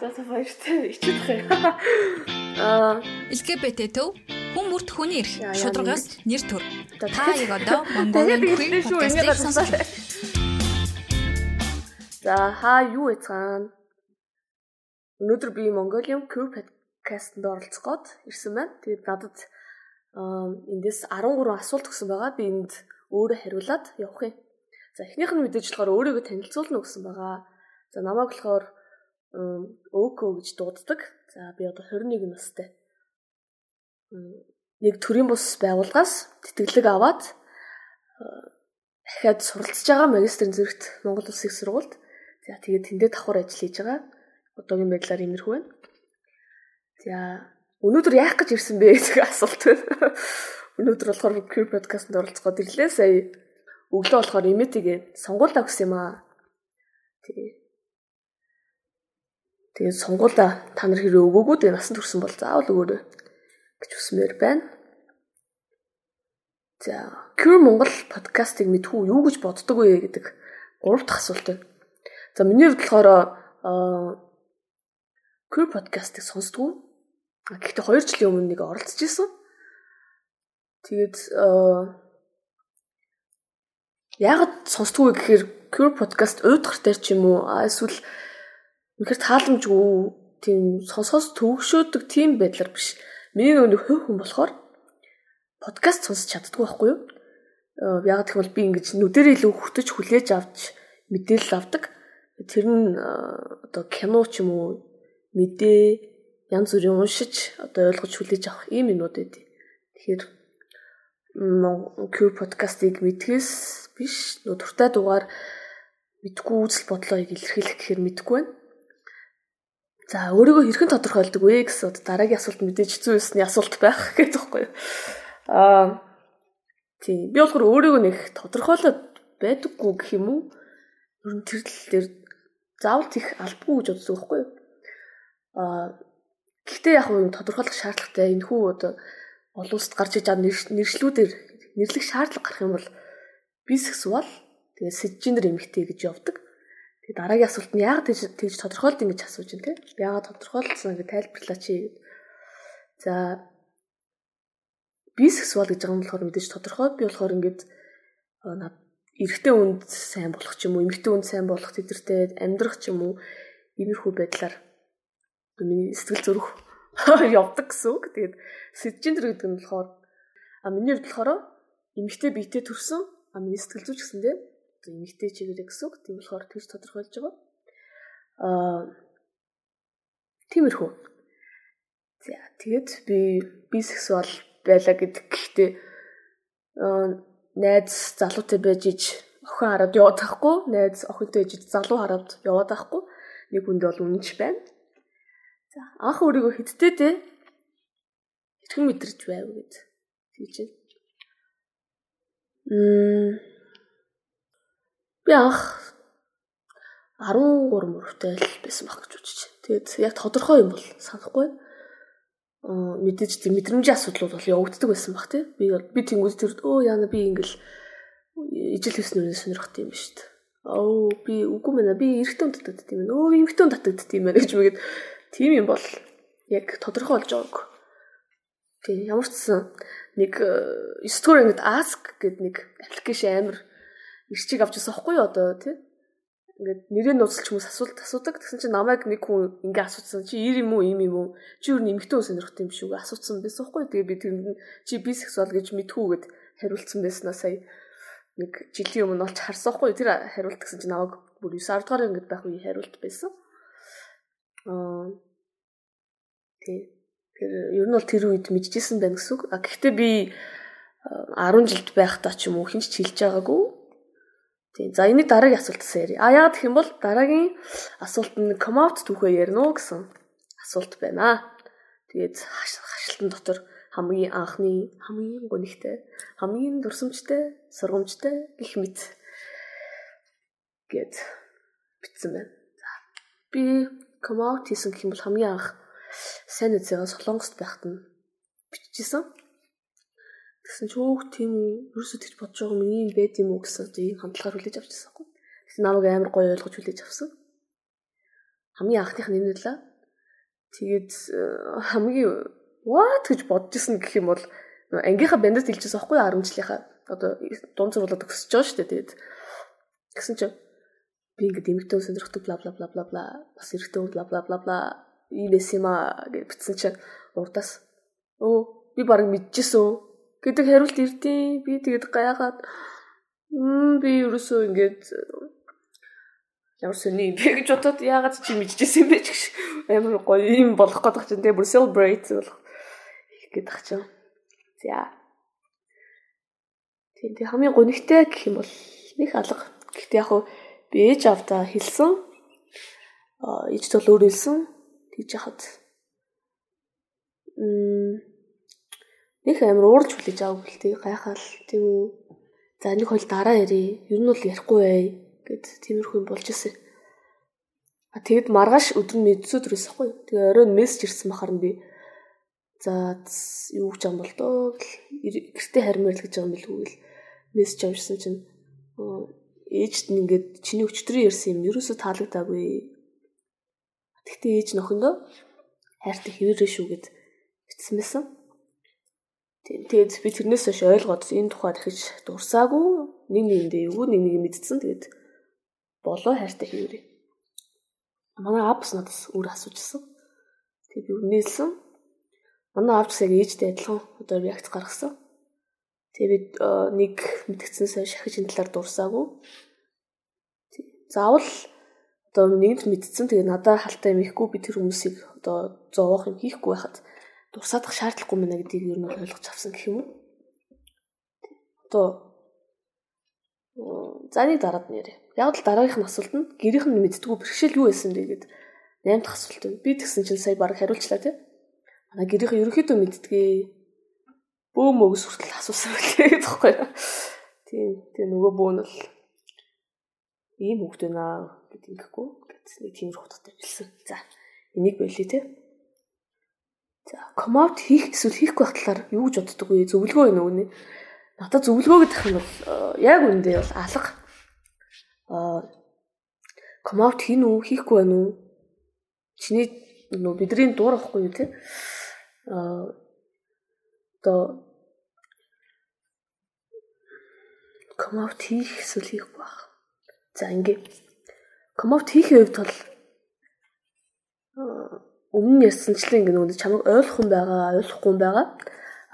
За за баяртай ичээд хэ. Аа LGBT төв хүн бүрт хүний эрх шударгаас нэр төр. Та яг одоо Mongolia Queen podcast-ийг сонсож байна. За хаа юу яцгаана? Өнөөдөр би Mongolian Queen podcast-нд оролцох гээд ирсэн байна. Тэгээд надад эндээс 13 асуулт өгсөн байгаа. Би энд өөрөө хариулаад явах юм. За эхнийх нь мэдээж болохоор өөрийгөө танилцуулна гэсэн байгаа. За намайг болохоор өөкөө гэж дууддаг. За би одоо 21 настай. Нэг төрийн бус байгууллагаас тэтгэлэг аваад дахиад суралцж байгаа магистрийн зэрэгт Монгол Улсын сургуульд. За тэгээд тэндээ давхар ажил хийж байгаа. Одоогийн байдлаар иймэрхүү байна. За өнөөдөр яах гэж ирсэн бэ гэх асуулт байна. Өнөөдөр болохоор Queer podcast-д оролцоход ирлээ. Сая өглөө болохоор имэтигээ сонгуулаа өгсөн юм аа. Тэгээ Тэгээд сонгуулаа та нар хэрэг өгөөгүй тэгээд насан турсан бол заавал өгөөрэй гэж хүсмээр байна. За, Cure Монгол подкастыг мэдхүү юу гэж боддог вэ гэдэг гурав дахь асуулт байна. За, миний хувьд болохоор Cure подкастыг сонсдгоо. Гэхдээ 2 жилийн өмнө нэг оролцож исэн. Тэгээд яагаад сонсдгоо гэхээр Cure подкаст уйдгартай ч юм уу эсвэл үнэхээр тааламжгүй тийм сонсоос төвөгшөөдөг тийм байдлаар биш. Миний нөгөө хөв хүн болохоор подкаст сонсож чаддгүй байхгүй юу? Яг гэх юм бол би ингэж нүдэрээ илүү хөтөж хүлээж авч мэдээлэл авдаг. Тэр нь одоо кино ч юм уу мэдээ янз бүрийн уншиж одоо ойлгож хүлээж авах ийм юмнууд байдیں۔ Тэгэхээр Q подкастыг мэдхээс биш нөө туртай дугаар мэдгүй үзэл бодлоог илэрхийлэх гэхээр мэдгүй байна. За өөрийгөө хэрхэн тодорхойлдог вэ гэсэн дараагийн асуулт мэдээж хэцүү байсны асуулт байх гэж юм. Аа тийм би болохоор өөрийгөө нэг тодорхойлоод байдаггүй гэх юм уу? Ер нь тэр тал дээр заавал тийх албагүй гэж боддог байхгүй юу? Аа гэхдээ яг нь тодорхойлох шаардлагатай энэ хүү одоо олон улсад гарч иж байгаа нэршлүүдээр нэрлэх шаардлага гарах юм бол бисексуал тэгээ сэжжендер эмэгтэй гэж явдаг. Дараагийн асуулт нь яагаад тэгж тэгж тодорхойлд ингэж асууж байна те? Яагаад тодорхойлсон гэж тайлбарлаач. За бисексуал гэж байгаа юм болохоор мэдээж тодорхой би болохоор ингээд эрэгтэй хүнд сайн болох ч юм уу, эмэгтэй хүнд сайн болох тедэртэй амьдрах ч юм уу, иймэрхүү байдлаар миний сэтгэл зүрх явдаг гэсэн үг. Тэгээд сэжжендер гэдэг нь болохоор а миний хувьд болохоор эмэгтэй биетэй төрсөн а миний сэтгэл зүйч гэсэндээ эмэгтэй чиглэлээ гэсэн үг. Тийм болохоор тэгж тодорхойлж байгаа. Аа тиймэрхүү. За тэгэд би бисексуал байлаа гэдэг гэхдээ найз залуутай байж иж охин хараад яваад тахгүй найз охинтой ээж залуу хараад яваад тахгүй нэг хүнд бол үнэнч байна. За анх өөрийгөө хиттэй те хэрхэн мэдэрч байв гэд тэгж. Мм Би анх 13 мөрөвтэй л байсан баг гэж бодчих. Тэгээд яг тодорхой юм бол санахгүй. Аа мэдээж тийм мэдрэмжийн асуудлууд бол явагддаг байсан баг тий. Би би тэнгуүс тэр өө яана би ингээл ижил хийснээр сонирхт юм шүү дээ. Оо би үгүй мэнэ би эрэгтэй хүн татдаг тийм ээ. Өө эмэгтэй хүн татдаг тийм ээ гэж мэгэд тийм юм бол яг тодорхой болж байгааг. Тийм ямар ч сан нэг 9 дугаар ангид ask гэдэг нэг аппликейшн амар ирчиг авч байхгүй юу одоо тий ингээд нэрээ нууцлж хүмүүс асуулт асуудаг. Тэгсэн чинь намайг нэг хүн ингээ асуусан. Чи ир юм уу, им юм уу? Чи юу нэмэгтэй хүн сонирхт юм шүү. Асуусан байсан хгүй. Тэгээ би тэрэнд чи бисексуал гэж мэдхүүгээд хариулсан байснаа сая нэг жилийн өмнө олж харсан хгүй. Тэр хариулт гэсэн чинь намайг бүр 9 10 дугаар ингээд байх үе хариулт байсан. Аа тий. Тэр ер нь бол тэр үед мэдчихсэн байна гэсэн үг. А гэхдээ би 10 жилд байхдаа ч юм уу хинч хэлж байгаагүй Тийм. За энэ дараагийн асуултаас ярив. А яагаад гэх юм бол дараагийн асуулт нь come out түүхээ ярина уу гэсэн асуулт байна. Тэгээд хашлтан дотор хамгийн анхны хамгийн гонигтай хамгийн дурсамжтай сургамжтай гих мэт гэд бичсэн байна. За би come out хийсэн гэх юм бол хамгийн анх сайн үзээгээ солонгост байхад нь биччихсэн. Тэгсэн чи өөх тийм ерөөсөө тэгж бодож байгаа юм байд юм уу? гэсэн тийм хандлагаар хүлээж авчихсан хгүй. Тэгсэн намайг амар гоё ойлгож хүлээж авсан. Хамгийн анхных нь энэ л Тэгээд э, хамгийн what? гэж бодож исэн гэх юм бол ангийнхаа бандад хэлчихсэн байхгүй 10 жилийнхаа одоо дунд зурлаад өсөж байгаа шүү дээ. Тэгээд. Гэсэн чинь би ингээд эмэгтэй сонирхдаг бла бла бла бла бла бас эрэгтэй бла бла бла бла ийм эс юм аа гэж бичсэн чинь урдаас. Өө би баг мэдчихсэн гэдэг хариулт ирдээ би тэгээд гайхаад м би ерөөсөө ингээд ямар сони би гэж бодоод яагаад чи мэдчихсэн юм бэ? гэж амар гоё юм болох гэдэг чинь тэгээ бүр celebrate болох гэдэг чинь. За. Тийм тэг хамгийн гонигтай гэх юм бол нэг алга. Гэхдээ яг хуу би ээж авдаа хэлсэн. А ээж бол өөр хэлсэн. Тэгж яхад. М нэг амар уурж хүлээж авах гэлтэй гайхаал тийм үү? За нэг хөл дараа ярий ер нь бол ярихгүй бай. Гэд тиймэрхүү юм болж ирсэн. А тэгэд маргааш өдөр нь мэдсүү төрөөс ахгүй тэгээ оройн мессеж ирсэн бахаар нь би за юу гэж юм бол доо гэртээ хармаар л гэж юм билгүй гэл. Мессеж амжсан чинь ээжд нь ингээд чиний өчтөрийн ярьсан юм ерөөсө таалагдаагүй. Тэгтээ ээж нөхөндөө хайртай хэвээрээ шүү гэд бичсэн байсан. Тэгээд би тэрнээс хойш ойлгоод энэ тухай дахиж дурсаагүй нэг нэгэндээ эвгүй нэг нэг мэдсэн тэгээд болоо хайртай хэвээрээ. Манай аапс надаас өөр асуужсэн. Тэгээд би үнэлсэн. Манай аавч яг ээжтэй адилхан одоо реакц гаргасан. Тэгээд нэг мэдгдсэнсээ шахиж энэ талаар дурсаагүй. Заавал одоо нэгэнт мэдсэн тэгээ надад халтай юм ихгүй би тэр хүмүүсийг одоо зовоох юм хийхгүй байхад дурсаадах шаардлагагүй мэнэ гэдгийг юу нь ойлгож авсан гэх юм уу. Одоо заны дараад нэрээ. Яг л дараагийнх нь асуулт нь гэрийнх нь мэддгүү бэрхшээл юу байсан бэ гэд 8 дахь асуулт байна. Би тэгсэн чинь сая баг хариулчлаа тий. Манай гэрийнхэн ерөөхдөө мэддгээ бөө мөгс хүртэл асуусан байлээ гэхгүй. Тийм. Тэгээ нөгөө бөө нь бол ийм хөвгт байна гэдэг ингэхгүй гэсэн нэг тийм утгатай билсэн. За энийг болиё те. За коммаут хийх эсвэл хийхгүй байх талаар юу гэж боддог вэ? Зөвлөгөө уу нэ? Надад зөвлөгөө гэдэг нь бол э, яг үндэ бол алга. Аа коммаут хийн үү, хийхгүй байна уу? Чиний нөө бидний дуур ахгүй юу те? Аа одоо коммаут хийх эсвэл хийхгүй байх. За ингээ коммаут хийхээ хувьд бол өмнө ярьсанчлан ингээ нөгөө чамайг ойлгох хүн байгаа, ойлгохгүй хүн байгаа.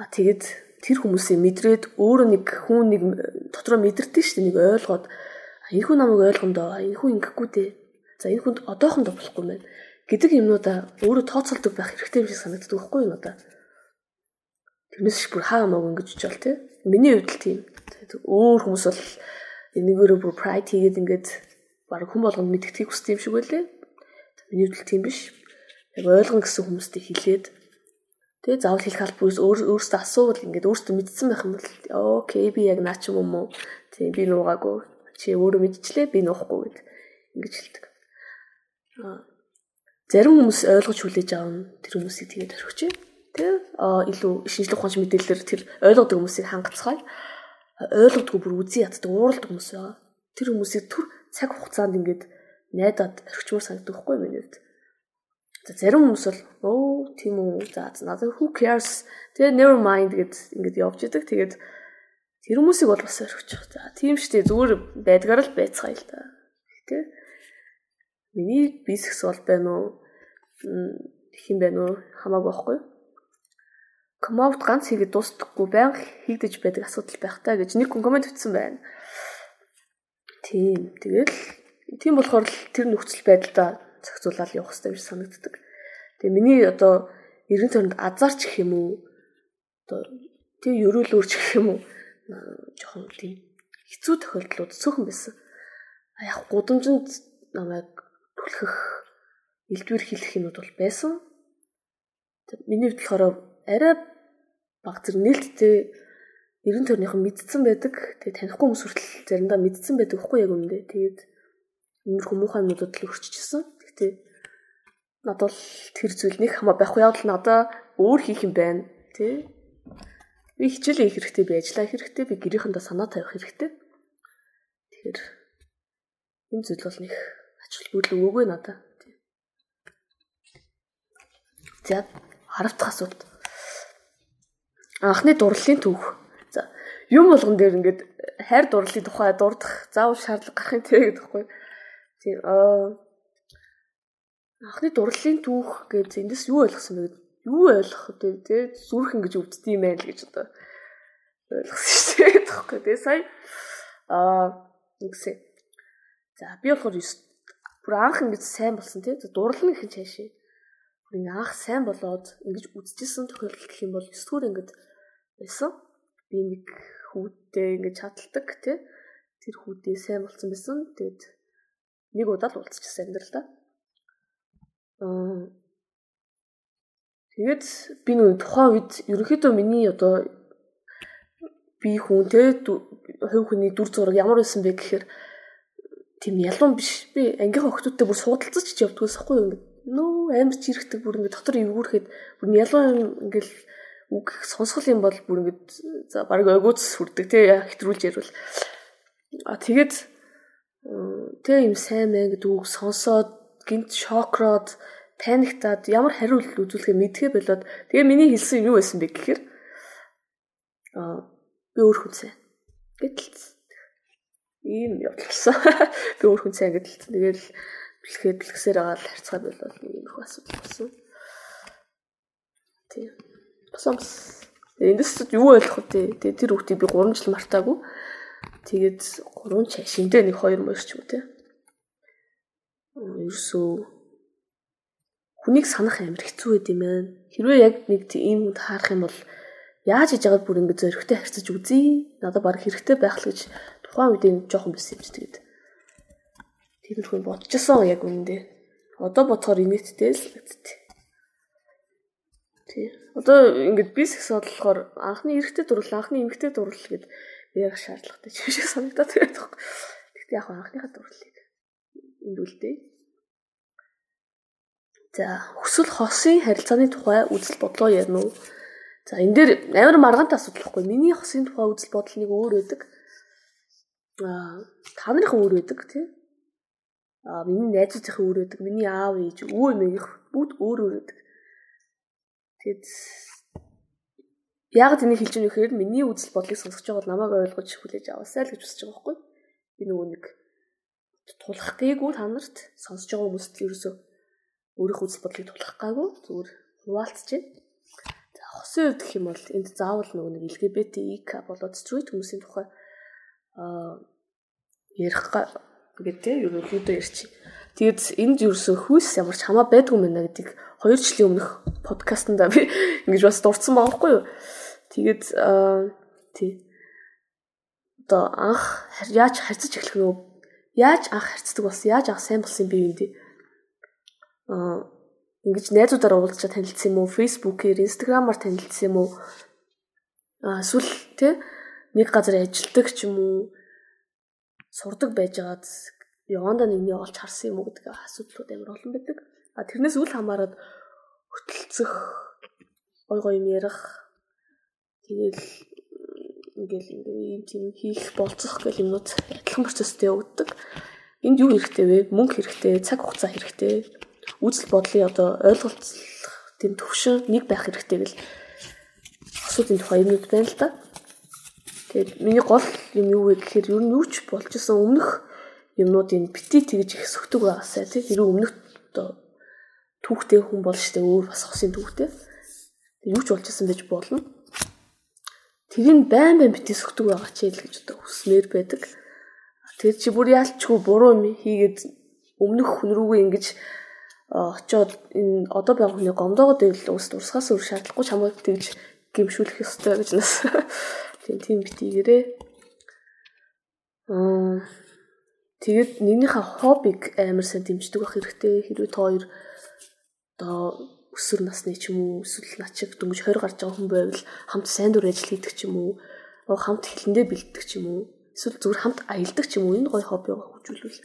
А тэгээд тэр хүмүүсийн мэдрээд өөрөө нэг хүн нэг дотроо мэдэрдэг шүү дээ нэг ойлгоод энэ хүн намайг ойлгондоо энэ хүн ингэхгүй дээ. За энэ хүнд одоохондоо болохгүй юм байна гэдэг юмнуудаа өөрөө тооцоолдог байх хэрэгтэй юм шиг санагддаг байхгүй юу надад. Тэрнээс ч бүр хаа хамаагүй ингэж чичвэл тий. Миний хувьд л тийм. Өөр хүмүүс бол энэгээрээ бүр pride хийгээд ингээд баг хүн болгонд мэдгэхийг хүсдэг юм шиг байлээ. Миний хувьд л тийм биш. Яг ойлгон гэсэн хүмүүстээ хэлээд тэгээ заавал хэлэх албагүй өөр өөртөө асуувал ингээд өөртөө мэдсэн байх юм бол окей би яг наач юм уу? Тийм би нуугаагүй. Чи өөрөө мэдчихлээ би нуухгүй гэд ингэж хэлдэг. Аа зарим хүмүүс ойлгож хүлээж аавна тэр хүмүүсийг тэгээд орхиж тий илүү шинжлэх ухаанч мэдээлэлээр тэр ойлгодог хүмүүсийг хангацгаая ойлгодгүй бүр үзий яддаг ууралдаг хүмүүс байгаа. Тэр хүмүүсийг түр цаг хугацаанд ингээд найдаад орхичмор санагддаг хгүй миний хувьд. За зарим хүмүүс бол оо тийм үү за надад who cares тэгээ never mind гэд ингээд явж идэг. Тэгээд тэр хүмүүсийг бол бас орхичих. За тийм штэ зүгээр байдгаар л байцгаая л та. Тэ миний бисексуал байна уу? Хин байна уу? Хамаагүй байхгүй коммент ганц хийгээд дуустдаггүй байнга хийгдэж байдаг асуудал байх таа гэж нэг коммент өгсөн байна. Тийм. Тэгэл тийм болохоор л тэр нөхцөл байдлаа зохицуулаад явах хэрэгтэй гэж санагддаг. Тэгээ миний одоо эргэн тойронд азарч гэх юм уу? Одоо тийм ерөөлөөрч гэх юм уу? жоохон тийм хэцүү тохиолдлууд цөөхөн байсан. А яг гудамжинд намайг түлхэх элдвэр хэлэх юмуд бол байсан. Миний хувьд болохоор арай баг зэрэг нээлттэй ерөн төрнийхэн мэдсэн байдаг. Тэгээ танихгүй хүмүүс хүртэл заримдаа мэдсэн байдаг хгүй яг үндэ. Тэгээд иймэрхүү муухай юмнуудад л өрччихсэн. Гэхдээ надад бол тэр зүйл нэг хамаа байхгүй яг л надаа өөр хийх юм байна. Тэ? Би хичээлээ хийх хэрэгтэй, би ажиллаа хийх хэрэгтэй, би гэрийнхэндээ санаа тавих хэрэгтэй. Тэгэхээр энэ зүйл бол нэг ач холбогдол өгөөгүй надад. За 10 дахь асуулт. Анхны дурлалын түүх. За юм болгон дээр ингээд хайр дурлалын тухай дурдах заавал шаардлага гарах юм тий гэдэг байхгүй. Тийм аа анхны дурлалын түүх гэж эндээс юу ойлгосон бэ? Юу ойлгох вэ тий? Зүрх ингэж өвддөг юм байл гэж одоо ойлгосон шүү дээ тэгэхгүй. Тэгээ сая аа ингэсэн. За би болохоор бүр анх ингэж сайн болсон тий. Дурлал гэх юм цаашаа. Бүр ингэ анх сайн болоод ингэж үзчихсэн тохиолдол гэх юм бол 9 дугаар ингэж байсан. Би нэг хүүтэй ингэж чадалдаг тий. Тэр хүүтэй сайн болсон байсан. Тэгээд нэг удаа л уулзчихсан амьдралдаа. Аа Тэгээд би нэг тухайн үед ерөнхийдөө миний одоо би хүн те хувь хүний дүр зураг ямар байсан бэ гэхээр тийм ялуун биш. Би ангийнхаа охтуудтай бүр суудалцаж ч явдгаас ахгүй юм. Нөө амар ч ирэхдэг бүр ингэ дотор эвгүүрэхэд бүр ялуун ингээл үг сонсгол юм бол бүр ингэ за баг ойгууц хүрдэг те хэтрүүлж ярил. А тэгээд тэ юм сайн мэн гэдэг үг сонсоод гинт шокроод паниктаад ямар хариулт үзүүлэхээ мэдхээ болоод тэгээ миний хэлсэн юу байсан бэ гэхээр аа би өөр хүн сайн гэдэлсэн. Ийм явуулсан. Би өөр хүн сайн гэдэлсэн. Тэгээл бэлгээ бэлгсээр агаал харьцаа болол нэг юм их асуудал болсон. Тийм. Босомс. Эндээс юу ойлгох вэ? Тэгээ тэр хүүхдийг би 3 жил мартаагүй. Тэгээд 3 чашиндээ нэг 2 мөрч юм те. Ерөөсөө хүнийг санах амар хэцүү байд юм байна. Хэрвээ яг нэг ийм хүнд харах юм бол яаж хийж байгаад бүр ингэ зөрөгтэй харьцаж үзье. Надад баг хэрэгтэй байх л гэж тухайн үед энэ жоохон байсан юм чи тэгээд. Тиймэрхүү бодчихсон яг үнэндээ. Одоо бодохоор инээдтэй л гэдэгтэй. Тий. Одоо ингэж би сексуал болохоор анхны эрэгтэй дурлал, анхны эмэгтэй дурлал гэд яг шаардлагатай ч шиг санагдаад байдаг. Гэхдээ яг анхныхаа дурлалыг эндүүлдэ. За, хүсэл хосын харилцааны тухай үзэл бодлоо ярина уу? За, энэ дээр амар маргаантай асуудал байхгүй. Миний хосын тухай үзэл бодол нэг өөр байдаг. Аа, та нарын өөр байдаг тий. Аа, миний найзуудынх өөр байдаг. Миний аав ээж, өвөө эмээгийнх бүгд өөр өөр байдаг. Тэгэд яг энийг хэлж байгаа нөхөр миний үзэл бодлыг сонсож байгаа бол намайг ойлгож хүлээж аваасай л гэж хүсэж байгаа байхгүй. Би нөгөө нэг тулах гээгүй та нарт сонсож байгаа хүмүүст ерөөсөө өөрийнхөө үзэл бодлыг тулах гаагүй зүгээр хуваалцж байна. За хосын үед гэх юм бол энд заавал нөгөө нэг LGBTQ болоод street хүмүүсийн тухай аа ярих гэдэг тийм ерөнхийдөө ярьчих. Тэгээд энд ерөөсөө хүйс ямар ч хамаа байдгүй мэнэ гэдгийг 2 жилийн өмнөх подкастнда би ингэж бас дурдсан байгаа хгүй юу. Тэгээд тий. Одоо анх яаж харьцаж эхлэх нөө яаж анх харьцдаг болсон яаж анх сайн болсон юм дээ аа ингэж найзуудаараа уулзчаа танилцсан юм уу? Facebook-ээр, Instagram-аар танилцсан юм уу? Аа эсвэл тэ нэг газар ажилладаг ч юм уу? сурдаг байжгаад яванда нэгний олж харсан юм уу гэдэг асуудлууд амар олон байдаг. А тэрнээс үл хамааран хөтөлцөх гой гой юм ярих тэгэл ингээл ийм тийм хийх болцох гэх юмнууд адилхан процесстэй явагддаг. Энд юу хэрэгтэй вэ? Мөнгө хэрэгтэй, цаг хугацаа хэрэгтэй үзэл бодлын одоо ойлголцох тийм төвшин нэг байх хэрэгтэй гэл асуудлын тухай юмуд байна л да. Тэгээд миний гол юм юу вэ гэхээр ер нь юу ч болж исэн өмнөх юмнуудын бити тэгж их сөхдөг байгаасай тий. Тэр өмнөх одоо түүхтэй хүн бол штэ өөр бас хосын түүхтэй. Юу ч болж исэн байж болно. Тэрийг байн байн бити сөхдөг байгаа ч л гэж одоо хүснээр байдаг. Тэр чи бүр яалчгүй буруу юм хийгээд өмнөх хүн рүүгээ ингэж очоод энэ одоо байгаа хүний гомдоогод ивэл ус дурсахаас өөр шаардлагагүй чамайг тэгж гимшүүлэх ёстой гэж нас. Тийм тийм битгийгээрээ. Аа тэгээд нэгнийхээ хоббиг амар сайн дэмждэг байх хэрэгтэй. Хэрвээ та хоёр одоо өсвөр насны ч юм уу эсвэл над шиг дөнгөж 20 гарч байгаа хүн байвал хамт сайн дур ажил хийдэг ч юм уу хамт хэлэндээ бэлддэг ч юм уу эсвэл зүгээр хамт аялдаг ч юм уу энэ гоё хоббигаа хөгжүүлвэл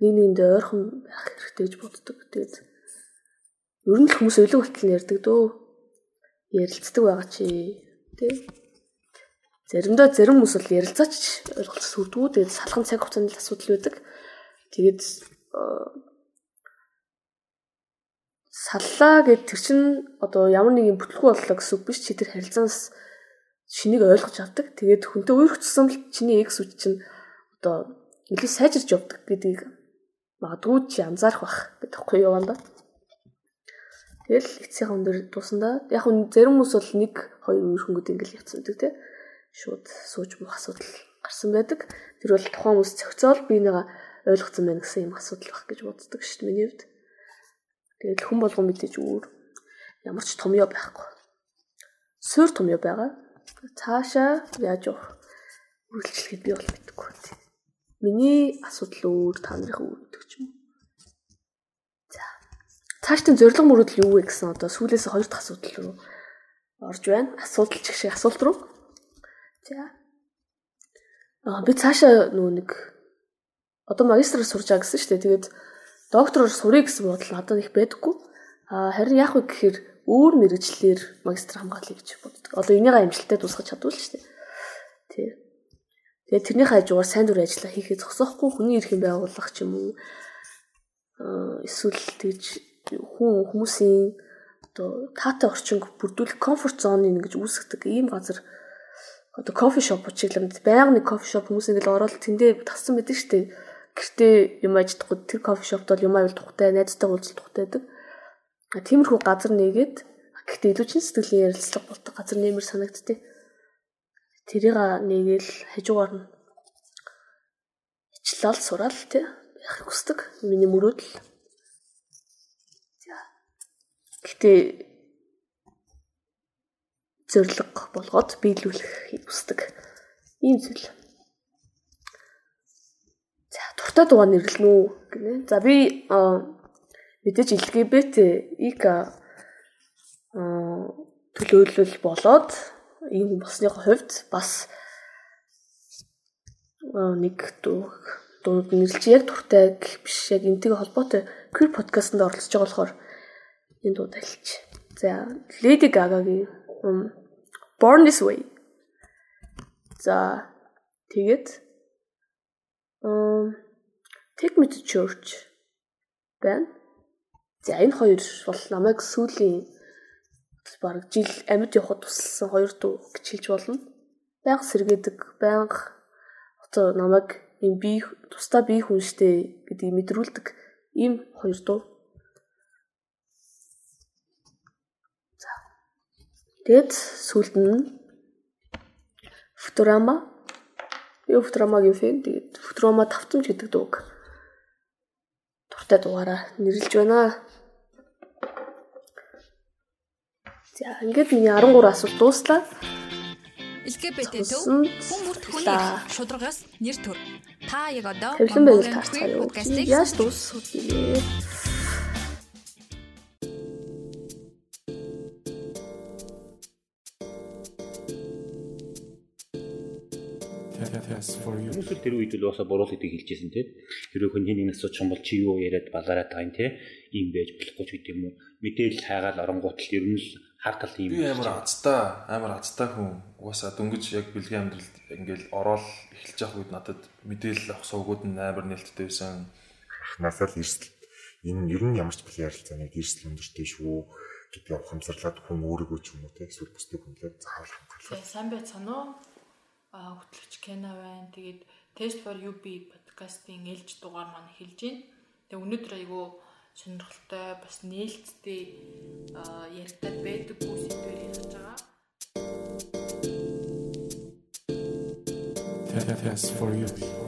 нэг нэгэндээ ойрхон байх хэрэгтэй гэж боддог. Тэгээд ер нь л хүмүүс өлөг болтол ярьдаг дөө. Ярилцдаг байгаа чи тий. Заримдаа зарим хүмүүс бол ярилцаач ойлголцол сүрдгүү. Тэгээд салхан цаг хугацааны асуудал байдаг. Тэгээд саллаа гэд тэр чин одоо ямар нэгэн бүтлгүй боллоо гэсэн үг биш чи тэр харилцаанаас чинийг ойлгож авдаг. Тэгээд хүнтэй үерхчихсэн л чиний экс үт чинь одоо илүү сайжирч явдаг гэдгийг магадгүй чи анзаарах бах гэдэг хэвгүй юу ванда. Тэгэл эцсийн хон дээр дуусандаа яг хүн зарим хүмүүс бол нэг хоёр үерхэнгүүд ингээл гэдэг тий. Шууд сууж мөх асуудал гарсан байдаг. Тэр бол тухайн хүмүүс зохицоол би нэг ойлгоцсон байна гэсэн юм асуудал баг гэж боддог шүү дээ миний хувьд. Тэгэл хүн болгон мэдээж өөр ямар ч томьёо байхгүй. Суур томьёо байгаа. Цаашаа яаж явах үргэлжлэхэд би бол мэдэхгүй. Миний асуудал өөр, та нарын өөр гэдэг ч юм уу. За. Цаашдын зориг мөрөдөл юу вэ гэсэн одоо сүүлээс хоёр дахь асуудал руу орж байна. Асуудал чиг шиг асуулт руу. За. Аа би цаашаа нөө нэг одоо магистраар сурж байгаа гэсэн шүү дээ. Тэгээд доктороор сурыг гэсэн бодол надад их байдаггүй. Аа харин яах вэ гэхээр өөр мэрэгчлэр магистр хамгаалъя гэж боддог. Одоо энийгээ амжилттай дуусгах чадвал шүү дээ. Тий. Тэгээд тэрний хажуугаар сайн дур ажилла хийхээ зогсоохгүй хүний эрхийн байгууллага ч юм уу эсвэл тэгж хүн хүмүүсийн одоо таатай орчинг бүрдүүлэх комфорт зоны гэж үүсгдэг ийм газар одоо кофе шоп чиглэмд байнга нэг кофе шоп хүмүүс ингээл ороод тэндээ тассан байдаг шүү дээ гэртээ юм ажиллахгүй тэр кофе шопт бол юм аюул тухтай, найзтай уулзалт тухтай байдаг. Тиймэрхүү газар нэгээд гэхдээ илүү чин сэтгэлийн ярилцлага болдог газар нэмэр санагдтыг. Тэрийг нэгээл хажуугаар нь ичлал сураал тий яах хүсдэг. Миний мөрөөдөл. За. Гэхдээ зөвлөг болгоод биелүүлэх хүсдэг. Ийм зүйл. За дуртай дугаар нэрлэнэ үү гэнэ. За би мэдээж LGBT ик төлөөлөл болоод ийм болсныхоо хувьд бас нэг дуу дууд нэрлж яг дуртай гэх биш яг энтэйгээ холбоотой queer podcast-д оролцож байгаа болохоор энэ дуу талч. За Lady Gaga-гийн Born This Way. За тэгээд Take Me to Church байна. За энэ хоёр бол намайг сүүлийн бараг жил амьд явахад тусалсан хоёр дуу гэж хэлж болно. Баян сэргээдэг, баян одоо намайг юм би тусдаа би хүн штэ гэдгийг мэдрүүлдэг ийм хоёр дуу. За. Тэгэд сүүлд нь Futurama Би Futurama-гийн фэн. Тэгээд Futurama тавтамж гэдэг дууг дуртай дугаараа нэрлэж байна. За ингээд миний 13 асуулт дууслаа. LGBT төв хүн бүрт хүний шударгаас нэр төр. Та яг одоо Монголын подкастыг яаж дуусгах вэ? Хүмүүс тэр үед л уусаа буруул гэдгийг хэлжсэн тийм. Хэрвээ хүн нэг асууж юм бол чи юу яриад балаараа таа юм тийм. Ийм байж болохгүй ч гэдэг юм уу. Мэдээлэл хайгаал оронгууд л ер нь л хартал ийм. Би амар азтай, амар азтай хүн. Уусаа дөнгөж яг бэлгийн амьдралд ингээл ороод эхэлж явах үед надад мэдээлэл авах суугууд нь амар нээлттэй байсан. Насаа л эрсдэл энэ ер нь ямар ч бэлгийн ярилцааны эрсдэл өндөртэй шүү гэдгийг ухамсарлаад хүн өөрийгөө ч юм уу тийм эсвэл бусдыг хүнлээд заавал хамгаалах. Сайн байцгаана уу? Хөтлөгч Кена байна. Тэгээд Test for UB подкастын ээлж дугаар маань эхэлж байна. Тэгээд өнөөдөр айгүй сонирхолтой бас нээлттэй яригдаад байдаг бүх сэдвээр ярих байгаа. Test for UB